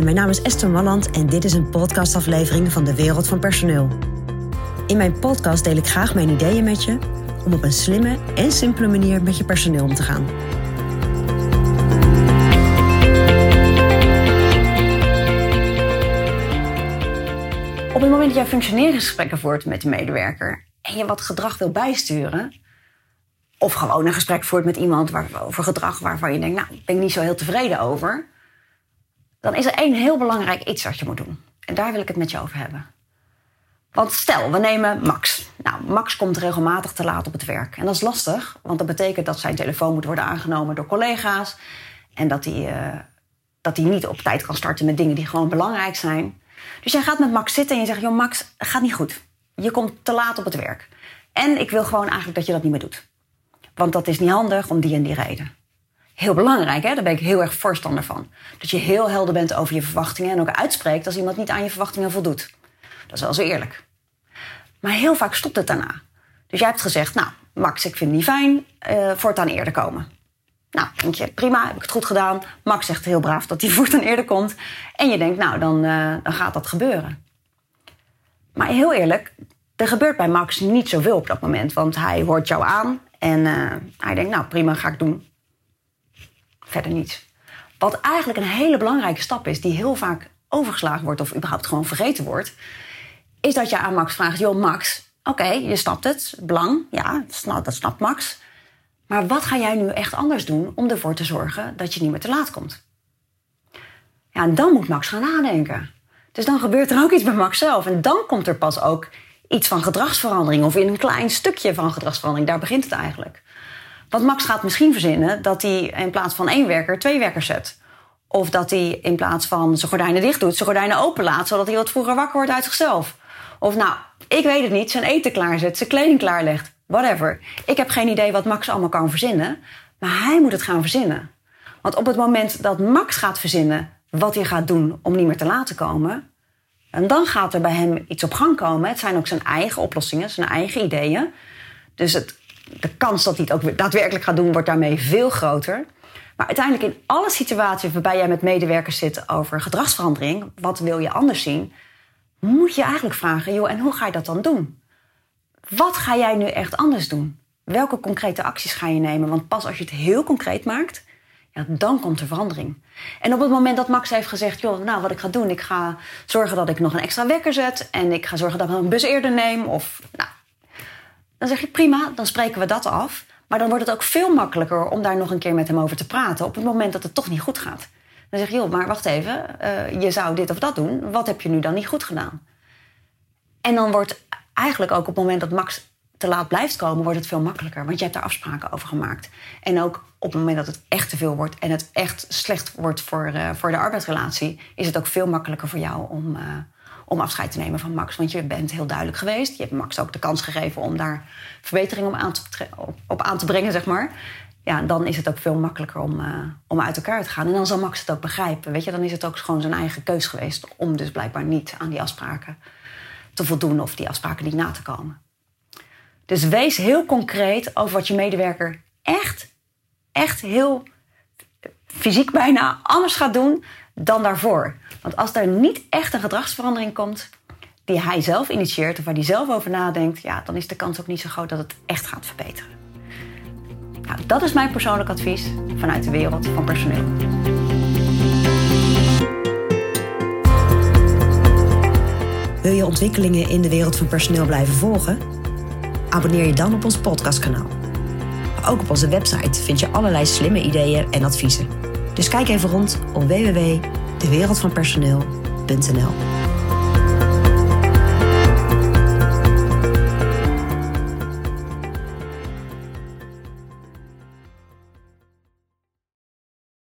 Mijn naam is Esther Malland en dit is een podcastaflevering van de Wereld van Personeel. In mijn podcast deel ik graag mijn ideeën met je om op een slimme en simpele manier met je personeel om te gaan. Op het moment dat jij functioneringsgesprekken voert met de medewerker en je wat gedrag wil bijsturen, of gewoon een gesprek voert met iemand waar, over gedrag waarvan je denkt, nou, ik ben ik niet zo heel tevreden over, dan is er één heel belangrijk iets wat je moet doen. En daar wil ik het met je over hebben. Want stel, we nemen Max. Nou, Max komt regelmatig te laat op het werk. En dat is lastig, want dat betekent dat zijn telefoon moet worden aangenomen door collega's. En dat hij, uh, dat hij niet op tijd kan starten met dingen die gewoon belangrijk zijn. Dus jij gaat met Max zitten en je zegt: Joh, Max, gaat niet goed. Je komt te laat op het werk. En ik wil gewoon eigenlijk dat je dat niet meer doet. Want dat is niet handig om die en die reden. Heel belangrijk, hè? daar ben ik heel erg voorstander van. Dat je heel helder bent over je verwachtingen en ook uitspreekt als iemand niet aan je verwachtingen voldoet. Dat is wel zo eerlijk. Maar heel vaak stopt het daarna. Dus jij hebt gezegd, nou, Max, ik vind het niet fijn, uh, voortaan eerder komen. Nou, denk je, prima, heb ik het goed gedaan. Max zegt heel braaf dat hij voortaan eerder komt. En je denkt, nou, dan, uh, dan gaat dat gebeuren. Maar heel eerlijk, er gebeurt bij Max niet zoveel op dat moment. Want hij hoort jou aan en uh, hij denkt, nou, prima, ga ik doen. Verder niets. Wat eigenlijk een hele belangrijke stap is, die heel vaak overgeslagen wordt of überhaupt gewoon vergeten wordt, is dat je aan Max vraagt: Joh, Max, oké, je snapt het, belang, ja, dat snapt Max. Maar wat ga jij nu echt anders doen om ervoor te zorgen dat je niet meer te laat komt? Ja, en dan moet Max gaan nadenken. Dus dan gebeurt er ook iets bij Max zelf. En dan komt er pas ook iets van gedragsverandering. Of in een klein stukje van gedragsverandering. Daar begint het eigenlijk. Want Max gaat misschien verzinnen dat hij in plaats van één werker twee werkers zet. Of dat hij in plaats van zijn gordijnen dicht doet, zijn gordijnen open laat, zodat hij wat vroeger wakker wordt uit zichzelf. Of nou, ik weet het niet, zijn eten klaarzet, zijn kleding klaarlegt, whatever. Ik heb geen idee wat Max allemaal kan verzinnen, maar hij moet het gaan verzinnen. Want op het moment dat Max gaat verzinnen wat hij gaat doen om niet meer te laten komen, en dan gaat er bij hem iets op gang komen. Het zijn ook zijn eigen oplossingen, zijn eigen ideeën. Dus het, de kans dat hij het ook daadwerkelijk gaat doen, wordt daarmee veel groter. Maar uiteindelijk in alle situaties waarbij jij met medewerkers zit over gedragsverandering, wat wil je anders zien, moet je eigenlijk vragen, joh, en hoe ga je dat dan doen? Wat ga jij nu echt anders doen? Welke concrete acties ga je nemen? Want pas als je het heel concreet maakt, ja, dan komt er verandering. En op het moment dat Max heeft gezegd, joh, nou wat ik ga doen, ik ga zorgen dat ik nog een extra wekker zet en ik ga zorgen dat ik een bus eerder neem of nou, dan zeg je prima, dan spreken we dat af. Maar dan wordt het ook veel makkelijker om daar nog een keer met hem over te praten op het moment dat het toch niet goed gaat. Dan zeg je, joh, maar wacht even, uh, je zou dit of dat doen. Wat heb je nu dan niet goed gedaan? En dan wordt eigenlijk ook op het moment dat Max te laat blijft komen, wordt het veel makkelijker. Want je hebt daar afspraken over gemaakt. En ook op het moment dat het echt te veel wordt en het echt slecht wordt voor, uh, voor de arbeidsrelatie, is het ook veel makkelijker voor jou om, uh, om afscheid te nemen van Max. Want je bent heel duidelijk geweest. Je hebt Max ook de kans gegeven om daar verbetering op aan te brengen, zeg maar. Ja, dan is het ook veel makkelijker om, uh, om uit elkaar te gaan. En dan zal Max het ook begrijpen. Weet je, dan is het ook gewoon zijn eigen keus geweest om dus blijkbaar niet aan die afspraken te voldoen of die afspraken niet na te komen. Dus wees heel concreet over wat je medewerker echt, echt heel fysiek bijna anders gaat doen dan daarvoor. Want als er niet echt een gedragsverandering komt die hij zelf initieert of waar hij zelf over nadenkt, ja, dan is de kans ook niet zo groot dat het echt gaat verbeteren. Nou, dat is mijn persoonlijk advies vanuit de wereld van personeel. Wil je ontwikkelingen in de wereld van personeel blijven volgen? Abonneer je dan op ons podcastkanaal. Ook op onze website vind je allerlei slimme ideeën en adviezen. Dus kijk even rond op www.dewereldvanpersoneel.nl